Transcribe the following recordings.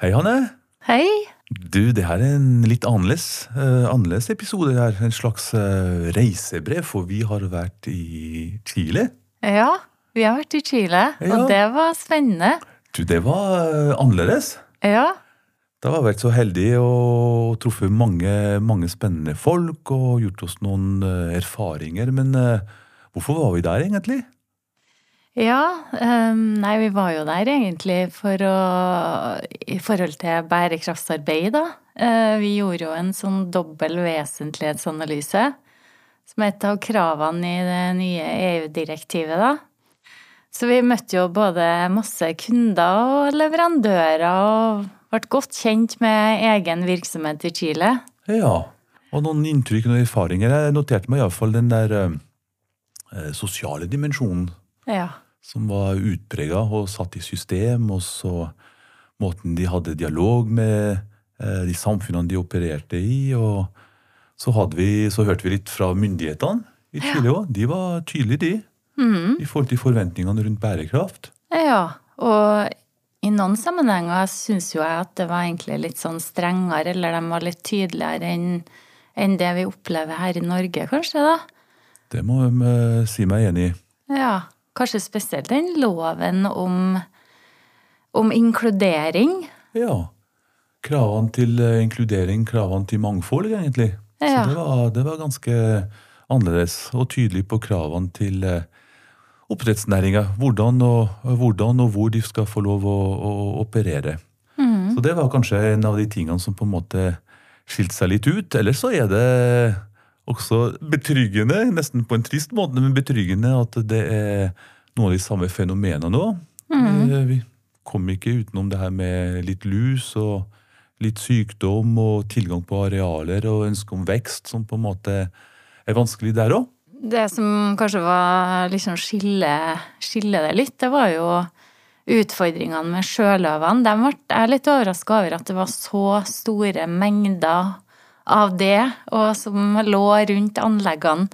Hei, Hanne. Hei. Du, det her er en litt annerledes, uh, annerledes episode. her. En slags uh, reisebrev, for vi har vært i Chile. Ja, vi har vært i Chile, Ja. og det var spennende. Du, det var uh, annerledes. Ja. Da har vi vært så heldige og truffet mange, mange spennende folk og gjort oss noen erfaringer. Men hvorfor var vi der, egentlig? Ja, ehm, nei, vi var jo der egentlig for å I forhold til bærekraftsarbeid, da. Eh, vi gjorde jo en sånn dobbel vesentlighetsanalyse. Som er et av kravene i det nye EU-direktivet, da. Så vi møtte jo både masse kunder og leverandører og ble godt kjent med egen virksomhet i Chile. Ja. Og noen inntrykk og erfaringer. Jeg noterte meg iallfall den der eh, eh, sosiale dimensjonen Ja. som var utprega og satt i system, og så måten de hadde dialog med eh, de samfunnene de opererte i. og så, vi, så hørte vi litt fra myndighetene i Chile òg. De var tydelige, de. I forhold til forventningene rundt bærekraft. Ja, og i noen sammenhenger syns jo jeg at det var egentlig litt sånn strengere, eller de var litt tydeligere enn enn det vi opplever her i Norge, kanskje, da. Det må jeg eh, si meg enig i. Ja, kanskje spesielt den loven om, om inkludering. Ja. Kravene til eh, inkludering, kravene til mangfold, egentlig. Ja. Så det var, det var ganske annerledes og tydelig på kravene til eh, oppdrettsnæringa. Hvordan, hvordan og hvor de skal få lov å, å operere. Så det var kanskje en av de tingene som på en måte skilte seg litt ut. Eller så er det også betryggende, nesten på en trist måte, men betryggende at det er noen av de samme fenomenene òg. Vi kom ikke utenom det her med litt lus og litt sykdom og tilgang på arealer og ønske om vekst, som på en måte er vanskelig der òg. Det som kanskje var liksom skille, skille det litt, det var jo utfordringene med sjøløvene. De ble jeg er litt overraska over at det var så store mengder av det, og som lå rundt anleggene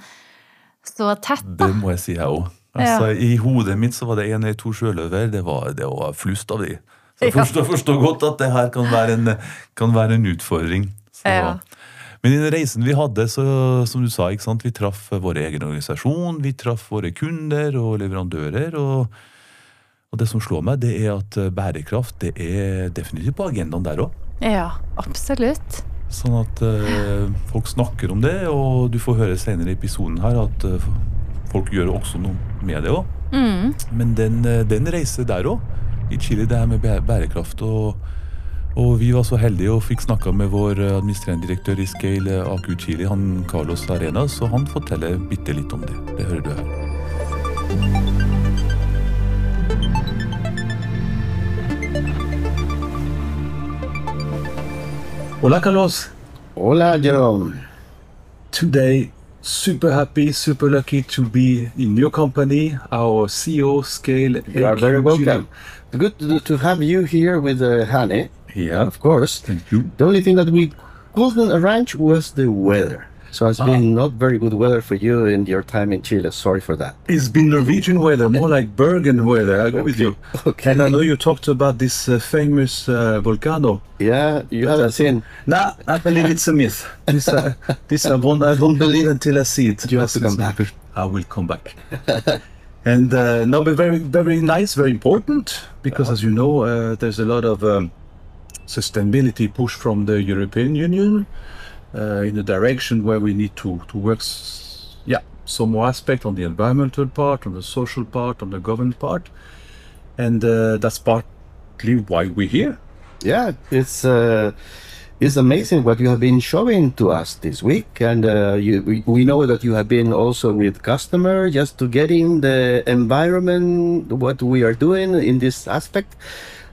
så tett. da. Det må jeg si, jeg òg. Altså, I hodet mitt så var det en eller to sjøløver. Det var, det var flust av de. Så jeg Ja. forstår, forstår godt at det her kan være en, kan være en utfordring. Så. Ja. Men i den reisen vi hadde, så, som du sa, vi traff vår egen organisasjon, vi traff våre kunder og leverandører. og og det som slår meg, det er at bærekraft det er definitivt på agendaen der òg. Ja, absolutt. Sånn at eh, folk snakker om det, og du får høre senere i episoden her at eh, folk gjør også noe med det òg. Men den, eh, den reiser der òg, i Chile, det her med bærekraft. Og, og vi var så heldige og fikk snakka med vår eh, administrerende direktør i Scale eh, AQ Chile, han Carlos Arenas, og han forteller bitte litt om det. Det hører du her. Hola, Carlos. Hola, Jerome. Today, super happy, super lucky to be in your company, our CEO scale. You are very welcome. Good to, to have you here with uh, Hanne, Yeah, of course. thank you. The only thing that we couldn't arrange was the weather. So it's been not very good weather for you in your time in Chile. Sorry for that. It's been Norwegian weather, more like Bergen weather. I go with you. Okay. And I know you talked about this uh, famous uh, volcano. Yeah, you haven't seen. Nah, I believe it's a myth. This, uh, this I, won't, I don't believe until I see it. You have to come back. I will come back. and uh, no, but very, very nice, very important because, as you know, uh, there's a lot of um, sustainability push from the European Union in the direction where we need to to work. Yeah, some more aspect on the environmental part, on the social part, on the government part, and uh, that's partly why we're here. Yeah, it's uh, it's amazing what you have been showing to us this week, and uh, you, we, we know that you have been also with customer just to get in the environment, what we are doing in this aspect.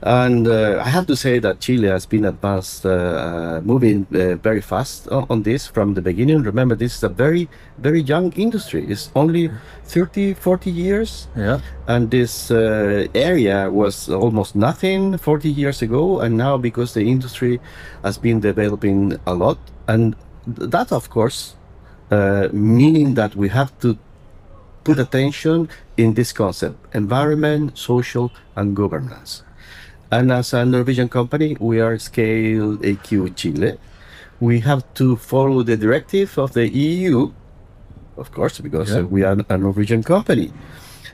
And uh, I have to say that Chile has been advanced, uh, uh, moving uh, very fast on, on this from the beginning. Remember, this is a very, very young industry. It's only 30, 40 years Yeah. and this uh, area was almost nothing 40 years ago and now because the industry has been developing a lot and that of course uh, meaning that we have to put attention in this concept environment social and governance And as a Norwegian company, we are Scale AQ Chile. We have to follow the directive of the EU, of course, because uh, we are a Norwegian company.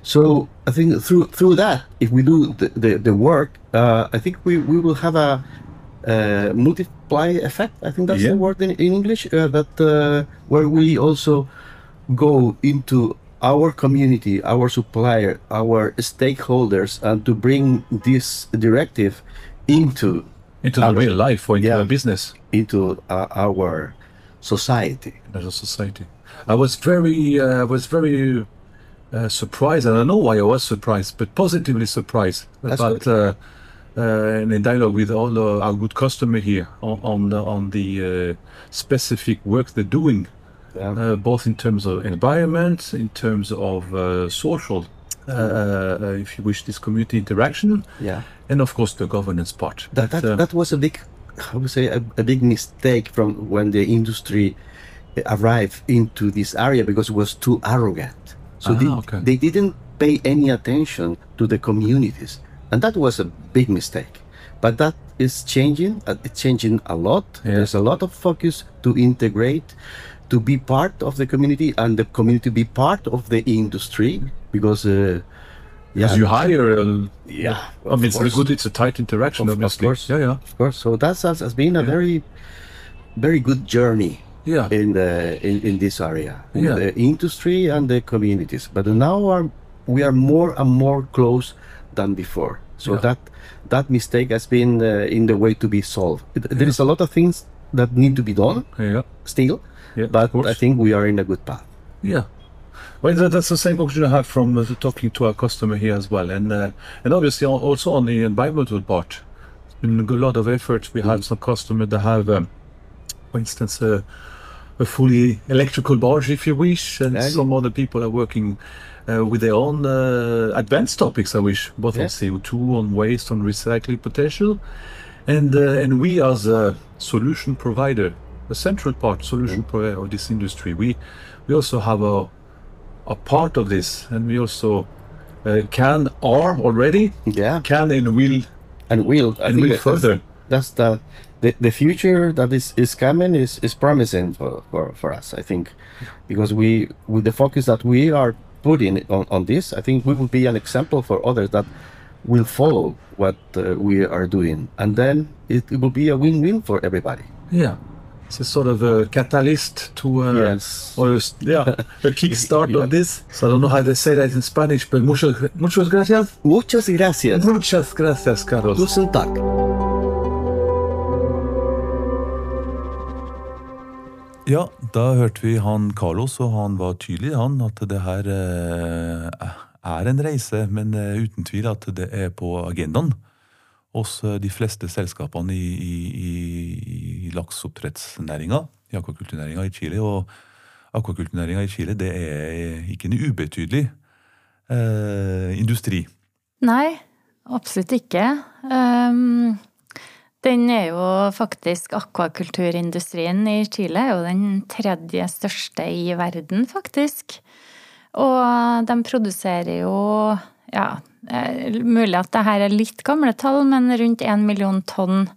So I think through through that, if we do the, the, the work, uh, I think we, we will have a uh, multiply effect. I think that's Yeah. the word in, in English. Uh, that uh, where we also go into our community, our supplier, our stakeholders, and to bring this directive into Into the Our- real life or into Yeah. business. into uh, our society. as a society. I was very, uh, I was very uh, surprised, and I know why I was surprised, but positively surprised That's about uh, uh, in a dialogue with all uh, our good customer here on on the, on the uh, specific work they're doing. Uh, both in terms of environment, in terms of uh, social, uh, uh, if you wish, this community interaction, Yeah. and of course the governance part. That that, uh, that was a big, I would say, a, a big mistake from when the industry arrived into this area because it was too arrogant. So Ah, they, okay. they didn't pay any attention to the communities, and that was a big mistake. But that is changing. uh, It's changing a lot. Yeah. There's a lot of focus to integrate, to be part of the community, and the community be part of the industry because. Uh, yeah, you hire, uh, yeah, I mean, it's a course. good, it's a tight interaction, Of- of course. Yeah, yeah, of course. So that's has, has been a very, very good journey yeah. in the in, in this area, in Yeah. the industry and the communities. But now are we are more and more close than before. So Yeah. that that mistake has been uh, in the way to be solved. There is a lot of things that need to be done yeah. still, Yeah, but. I think we are in a good path. Yeah. Well, that's the same conclusion I have from uh, talking to our customer here as well, and uh, and obviously also on the environmental part, it's been a lot of effort. We have some customers that have, um, for instance, a, a fully electrical barge, if you wish, and Yeah. some other people are working uh, with their own uh, advanced topics. I wish both on CO two, on waste, on recycling potential, and uh, and we as a solution provider, a central part solution provider of this industry, we we also have a a part of this, and we also uh, can are already Yeah, can and will and will I and will further. that's the the, the future that is, is coming is, is promising for, for, for us i think. Because we with the focus that we are putting on, on this i think we will be an example for others that will follow what uh, we are doing. And then it, it will be a win-win for everybody. Yeah, it's a sort of a catalyst to uh, Yes. or a, yeah a kickstart Yeah. of this. So I don't know how they say that in Spanish, but muchas muchas gracias. muchas gracias Muchas gracias, Carlos. tusen takk Ja, da hørte vi han Carlos, og han var tydelig, han, at det her eh, er en reise, men eh, uten tvil at det er på agendaen hos eh, de fleste selskapene i, i, i, i lakseoppdrettsnæringa, i akvakulturnæringa i Chile. Og akvakulturnæringa i Chile, det er ikke en ubetydelig eh, industri. Nei, absolutt ikke. Um, den er jo faktisk Akvakulturindustrien i Chile er jo den tredje største i verden, faktisk. Og de produserer jo ja, eh, mulig at det her er litt gamle tall, men rundt én million tonn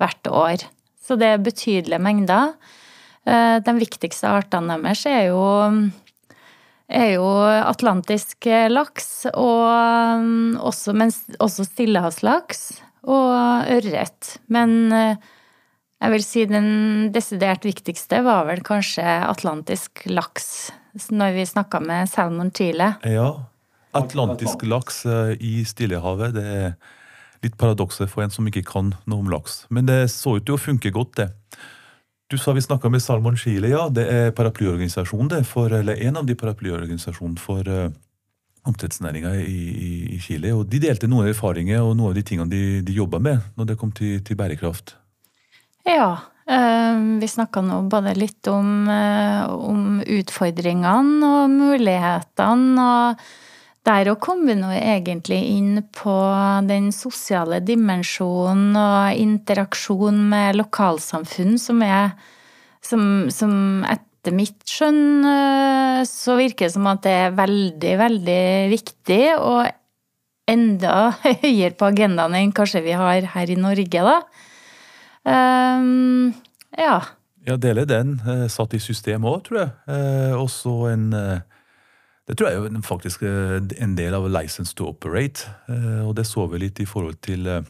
hvert år. Så det er betydelige mengder. Eh, De viktigste artene deres er jo er jo atlantisk laks, og mm, også, men også stillehavslaks og ørret. Men eh, jeg vil si den desidert viktigste var vel kanskje atlantisk laks, når vi snakka med Salmon Chile. Ja, atlantisk laks eh, i Stillehavet, det er litt paradokset for en som ikke kan noe om laks. Men det så ut til å funke godt, det. Du sa vi snakka med Salmon Chile, ja. Det er paraplyorganisasjonen, det, for, eller en av de paraplyorganisasjonene for uh, oppdrettsnæringa i, i, i Chile. Og de delte noen erfaringer og noen av de tingene de, de jobba med når det kom til, til bærekraft. Ja. eh, Vi snakka nå både litt om, eh, om utfordringene og mulighetene, og der òg kom vi nå egentlig inn på den sosiale dimensjonen og interaksjon med lokalsamfunn, som er som, som etter mitt skjønn eh, så virker det som at det er veldig, veldig viktig, og enda høyere på agendaen enn kanskje vi har her i Norge, da. Um, ja. Ja, deler den. Eh, satt i system òg, tror jeg. Eh, også en Det tror jeg er faktisk eh, en del av license to operate. Eh, og det så vi litt i forhold til, eh,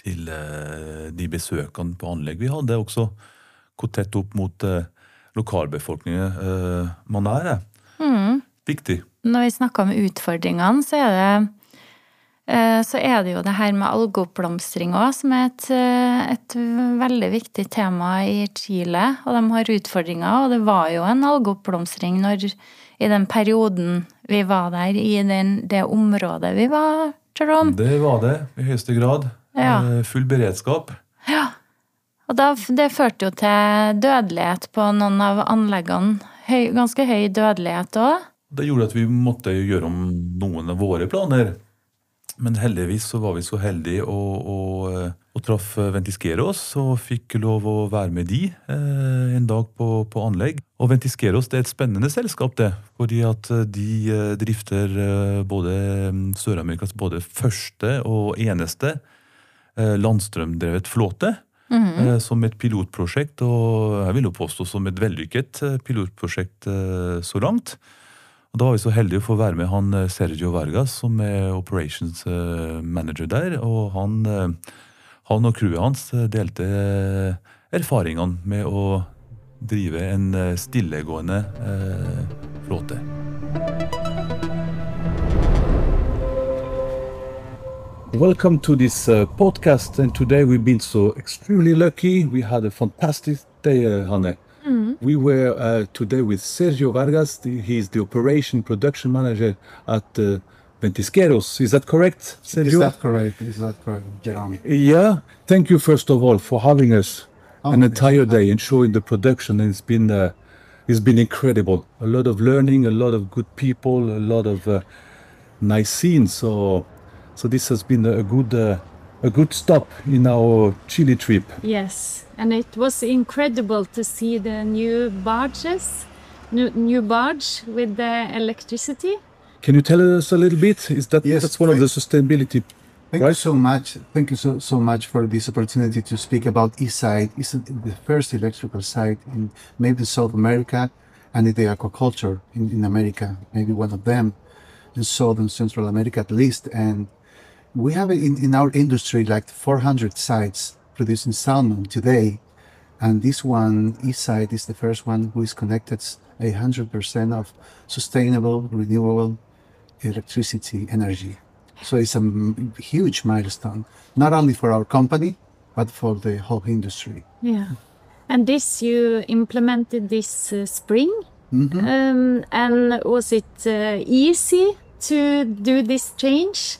til de besøkene på anlegg vi hadde. Også hvor tett opp mot lokalbefolkningen man er. Mm. Viktig. Når vi snakker om utfordringene, så er det så er det jo det her med algeoppblomstring òg, som er et, et veldig viktig tema i Chile. Og de har utfordringer, og det var jo en algeoppblomstring når, i den perioden vi var der, i den, det området vi var, Jerome. Det var det i høyeste grad. Ja. Eh, Full beredskap. Ja. Og da, det førte jo til dødelighet på noen av anleggene. Høy, ganske høy dødelighet òg. Det gjorde at vi måtte gjøre om noen av våre planer. Men heldigvis så var vi så heldige og, og, eh, og traff Ventiskeros og fikk lov å være med de eh, en dag på, på anlegg. Og Ventiskeros det er et spennende selskap, det. Fordi at eh, de eh, drifter eh, både mm, Sør-Amerikas både første og eneste eh, landstrømdrevet flåte. eh, Som et pilotprosjekt, og jeg vil jo påstå som et vellykket eh, pilotprosjekt eh, så langt. Og Da var vi så heldige å få være med han eh, Sergio Vargas, som er operations eh, manager der. Og han, eh, han og crewet hans delte erfaringene med å drive en stillegående flåte. Welcome to this uh, podcast. And today we've been so extremely lucky. We had a fantastic day, uh, Hanne. We were uh, today with Sergio Vargas. The, he's the operation production manager at uh, Ventisqueros. Is that correct, Sergio? Is that correct? Is that correct, Jeremy? Yeah. Thank you first of all for having us Oh, an entire day and showing the production. And it's been uh, it's been incredible. A lot of learning, a lot of good people, a lot of uh, nice scenes. So so this has been a good uh, a good stop in our Chile trip. Yes, and it was incredible to see the new barges, new, new barge with the electricity. Can you tell us a little bit? Is that Yes, that's one of the sustainability? Thank Right. you so much. Thank you so, so much for this opportunity to speak about eSite. It's the first electrical site in maybe South America and in the aquaculture in, in America, maybe one of them in Southern Central America at least. And we have in, in our industry like 400 sites producing salmon today. And this one, eSite, is the first one who is connected 100% of sustainable, renewable electricity energy. So it's a huge milestone, not only for our company, but for the whole industry. Yeah. And this you implemented this uh, spring. Um, and was it uh, easy to do this change?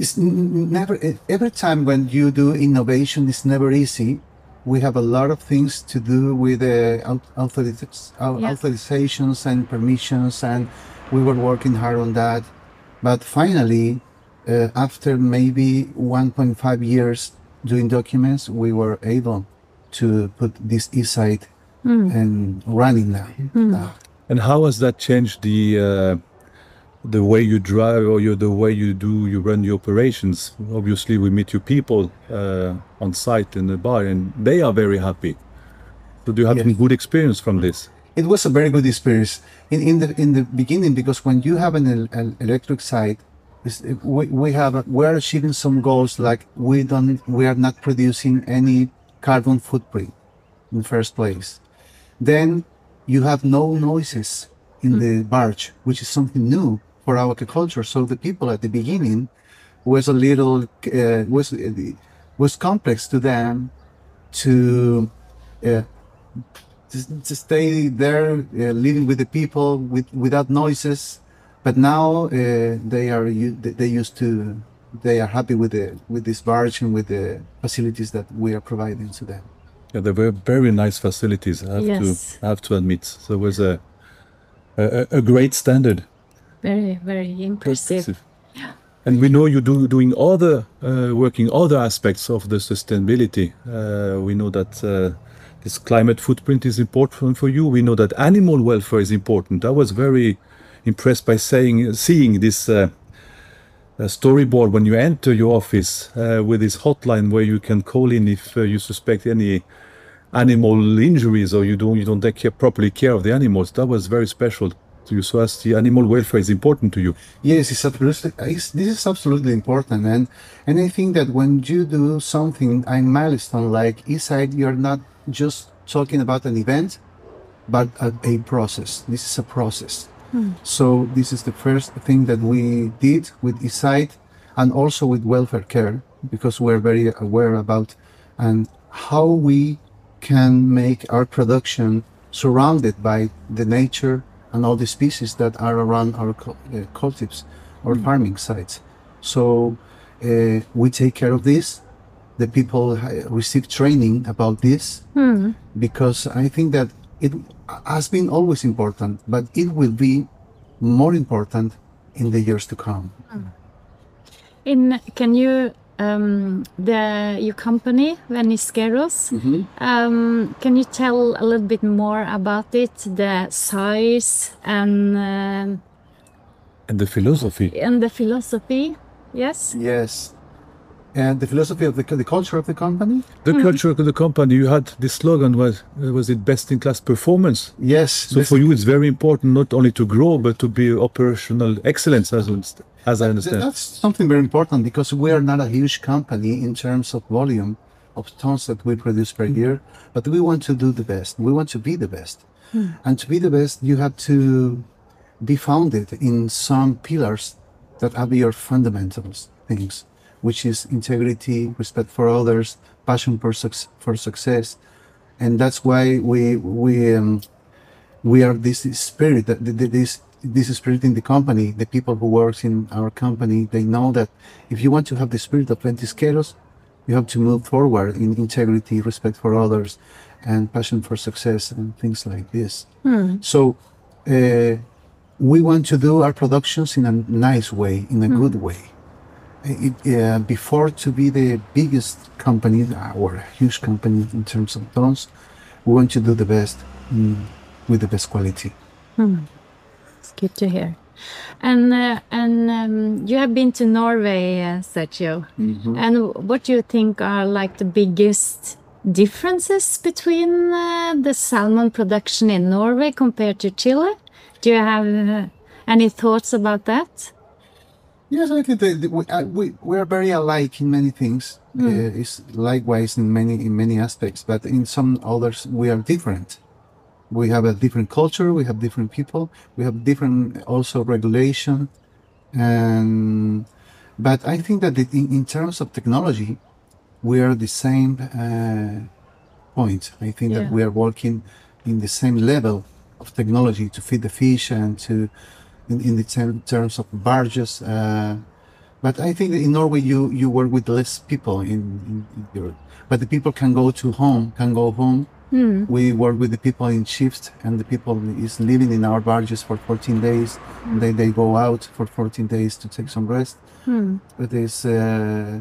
It's n- n- never, every time when you do innovation, it's never easy. We have a lot of things to do with the au- authorities, au- Yeah. authorizations and permissions, and we were working hard on that. But finally, uh, after maybe 1.5 years doing documents, we were able to put this e-site and running now. now. And how has that changed the uh, the way you drive or you, the way you do you run your operations? Obviously, we meet your people uh, on site in the bar, and they are very happy. So, do you have Yes. some good experience from this? it was a very good experience in, in the in the beginning because when you have an, an electric site we, we have we're achieving some goals like we don't we are not producing any carbon footprint in the first place then you have no noises in the barge which is something new for our culture. so the people at the beginning was a little uh, was was complex to them to uh, to, to stay there, uh, living with the people with, without noises. But now uh, they are they they used to they are happy with the with this barge and with the facilities that we are providing to them. Yeah, they were very nice facilities. I have Yes. to I have to admit. So it was a a, a great standard. Very, very impressive. And we know you do doing other uh, working other aspects of the sustainability. Uh, we know that uh, this climate footprint is important for you. We know that animal welfare is important. I was very impressed by saying seeing this uh, storyboard when you enter your office uh, with this hotline where you can call in if uh, you suspect any animal injuries or you don't you don't take care, properly care of the animals. That was very special to you. So as the animal welfare is important to you. Yes, it's absolutely. It's, this is absolutely important, and and I think that when you do something a milestone like eSite, you're not just talking about an event, but a, a process. This is a process. Hmm. So this is the first thing that we did with eSite, and also with welfare care, because we're very aware about and how we can make our production surrounded by the nature and all the species that are around our uh, cultives or farming sites. So uh, we take care of this. The people uh, receive training about this because I think that it has been always important, but it will be more important in the years to come. In can you um, the your company Ventisqueros? Um, can you tell a little bit more about it, the size and um And the philosophy. and the philosophy? Yes. Yes. And the philosophy of the, the culture of the company? The hmm. culture of the company, you had the slogan was uh, was it best in class performance. Yes. So for you, it's very important not only to grow but to be operational excellence, as as I understand. That's something very important because we are not a huge company in terms of volume of tons that we produce per hmm. year, but we want to do the best. We want to be the best. Hmm. And to be the best, you have to be founded in some pillars that are your fundamentals things, which is integrity, respect for others, passion for, suc- for success. And that's why we, we, um, we are this spirit that th- th- this this spirit in the company the people who works in our company they know that if you want to have the spirit of ventisqueros you have to move forward in integrity respect for others and passion for success and things like this. So uh, we want to do our productions in a nice way in a good way it, uh, before to be the biggest company or a huge company in terms of tons we want to do the best mm, with the best quality It's good to hear. And uh, and um, you have been to Norway, uh, Sergio. And what do you think are like the biggest differences between uh, the salmon production in Norway compared to Chile? Do you have uh, any thoughts about that? Yes, I think that we, uh, we we are very alike in many things. Uh, it's likewise in many in many aspects, but in some others we are different. We have a different culture. We have different people. We have different also regulation, and but I think that in, in terms of technology, we are the same uh, point. I think Yeah. that we are working in the same level of technology to feed the fish and to in, in the ter- terms of barges. Uh, but I think in Norway you, you work with less people in, in, in Europe. But the people can go to home, can go home. We work with the people in shifts, and the people is living in our barges for 14 days. And they, they go out for 14 days to take some rest. But it's uh,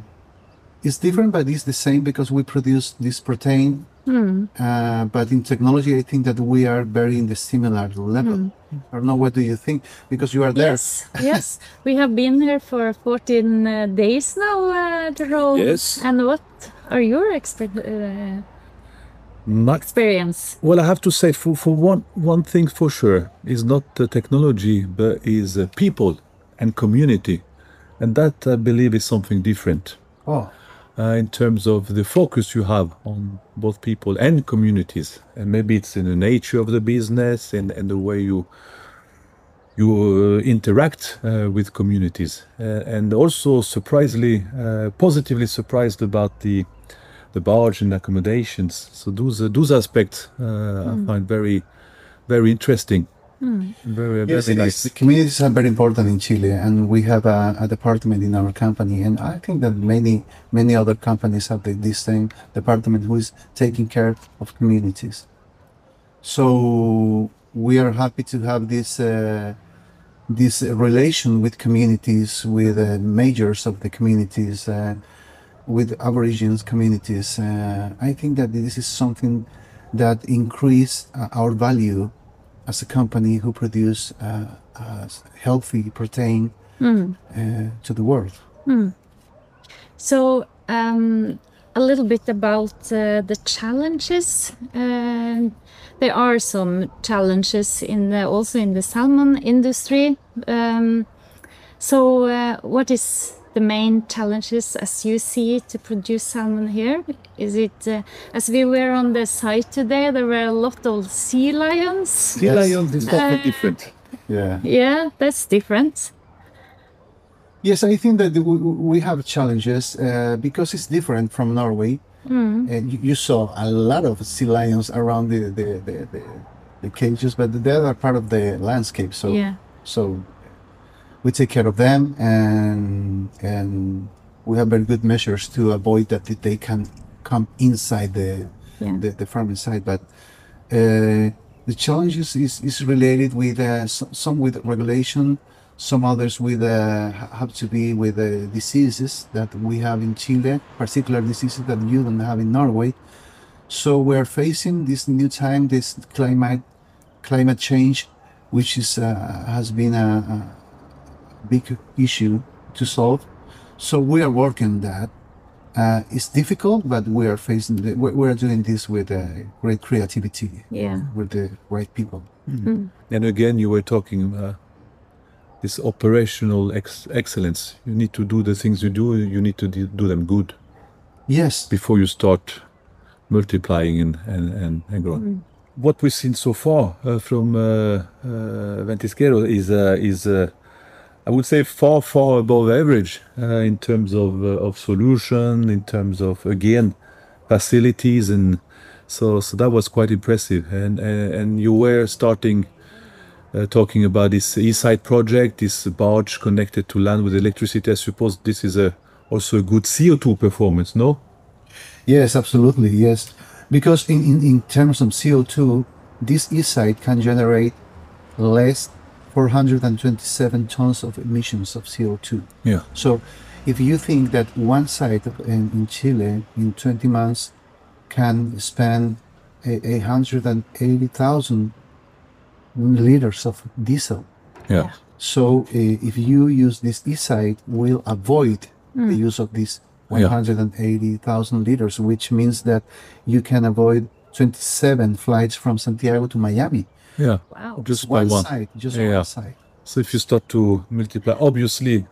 it's different, but it's the same because we produce this protein. Uh, but in technology, I think that we are very in the similar level. I don't know. What do you think? Because you are there. Yes, yes. We have been here for 14 uh, days now, uh, Jerome. Yes. And what are your exper- uh, My- experience? Well, I have to say, for, for one one thing for sure is not the technology, but is uh, people and community, and that I believe is something different Oh, in terms of the focus you have on both people and communities, and maybe it's in the nature of the business and, and the way you you uh, interact uh, with communities, uh, and also surprisingly uh, positively surprised about the the barge and accommodations. So those uh, those aspects uh, I find very very interesting. Very very it is. nice. The communities are very important in Chile, and we have a, a department in our company, and I think that many many other companies have the, this same department who is taking care of communities. So we are happy to have this uh, this relation with communities, with uh, majors of the communities, uh, with Aborigines communities. Uh, I think that this is something that increase uh, our value as a company who produce uh, uh, healthy protein uh, to the world. So, um, a little bit about uh, the challenges. Um there are some challenges in the, also in the salmon industry. Um, so, uh, what is the main challenges as you see to produce salmon here? Is it uh, as we were on the site today? There were a lot of sea lions. Sea Yes. lions is totally different. Yeah. Yeah, that's different. Yes, I think that we, we have challenges uh, because it's different from Norway. And you, you saw a lot of sea lions around the the, the, the, the cages, but they are part of the landscape. So Yeah. so we take care of them, and and we have very good measures to avoid that they can come inside the Yeah. the, the farm inside. But uh, the challenges is, is related with uh, some, with regulation, some others with uh, have to be with uh, diseases that we have in Chile, particular diseases that you don't have in Norway. So we're facing this new time, this climate climate change, which is uh, has been a, a big issue to solve. So we are working on that. Uh, it's difficult, but we are facing. The, we we are doing this with uh, great creativity, Yeah. with the right people. And again, you were talking uh, this operational ex- excellence. You need to do the things you do. You need to do do them good Yes, before you start multiplying and and and, and growing. What we've seen so far uh, from uh, uh, Ventisquero is uh, is uh, I would say far far above average uh, in terms of uh, of solution, in terms of again facilities, and so so that was quite impressive. And and, and you were starting uh, talking about this eSite project, this barge connected to land with electricity. I suppose this is a also a good CO2 performance, no? yes, absolutely, yes. Because in, in, in terms of CO2, this side can generate less 427 tons of emissions of CO2. Yeah. So if you think that one site in, in Chile in 20 months can spend a, a 180,000 liters of diesel. Yeah. So uh, if you use this eSite, will avoid the use of this Yeah. 180,000 liters, which means that you can avoid 27 flights from Santiago to Miami. Yeah. Wow. Just by one one. side, just Yeah. one side. So if you start to multiply, obviously,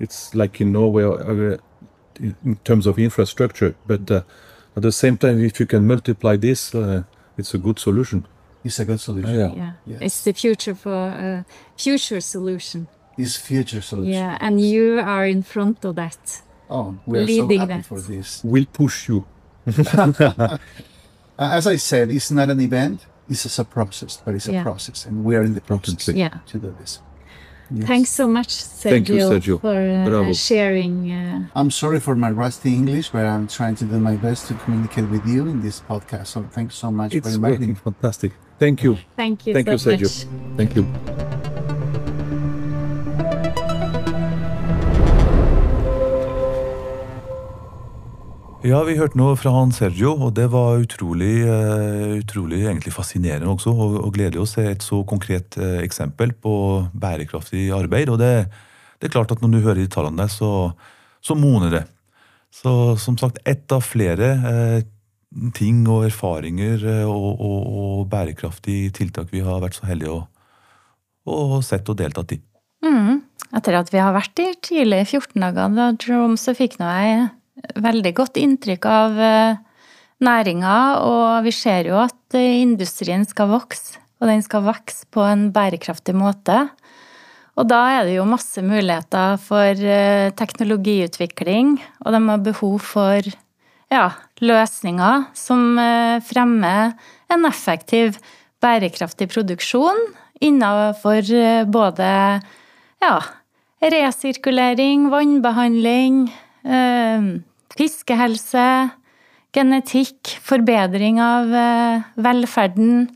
it's like in Norway uh, in in terms of infrastructure, but uh, at the same time, if you can multiply this, uh, it's a good solution. It's a good solution. Yeah. Yeah. Yes. It's the future for a future solution. It's future solution. Yeah, and you are in front of that. Oh, we are so Leading happy that. for this. We'll push you. Uh, As I said, it's not an event. It's just a process, but it's a Yeah. process, and we are in the process Yeah. to do this. Thanks so much, Sergio, Thank you, Sergio. for uh, sharing. Uh, I'm sorry for my rusty English, but I'm trying to do my best to communicate with you in this podcast. So thanks so much for It's inviting working fantastic. Thank you. thank you Thank so you, Sergio. much. Thank you. Ja, vi hørte noe fra han Sergio, og det var utrolig, eh, utrolig fascinerende også. Og, og gledelig å se et så konkret eh, eksempel på bærekraftig arbeid. Og det, det er klart at når du hører de tallene der, så, så moner det. Så som sagt, ett av flere eh, ting og erfaringer og, og, og bærekraftige tiltak vi har vært så heldige å, å sett og deltatt i. Mm. Etter at vi har vært i tidlig i 14 dager, da, Jerome, så fikk nå jeg veldig godt inntrykk av eh, næringa, og vi ser jo at eh, industrien skal vokse, og den skal vokse på en bærekraftig måte. Og da er det jo masse muligheter for eh, teknologiutvikling, og de har behov for ja, løsninger som fremmer en effektiv, bærekraftig produksjon innenfor både ja, resirkulering, vannbehandling, eh, fiskehelse, genetikk, forbedring av eh, velferden,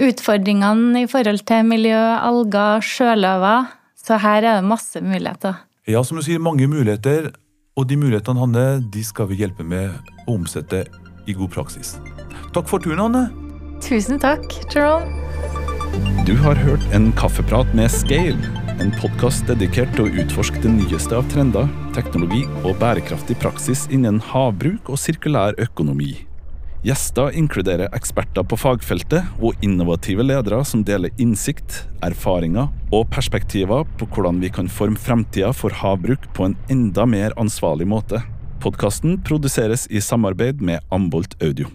utfordringene i forhold til miljø, alger, sjøløver. Så her er det masse muligheter. Ja, som du sier, mange muligheter, og de mulighetene, Hanne, de skal vi hjelpe med å omsette i god praksis. Takk for turen, Hanne. Tusen takk, Jerome. Du har hørt en kaffeprat med Scale. En podkast dedikert til å utforske det nyeste av trender, teknologi og bærekraftig praksis innen havbruk og sirkulær økonomi. Gjester inkluderer eksperter på fagfeltet og innovative ledere som deler innsikt, erfaringer og perspektiver på hvordan vi kan forme fremtida for havbruk på en enda mer ansvarlig måte. Podkasten produseres i samarbeid med Ambolt Audio.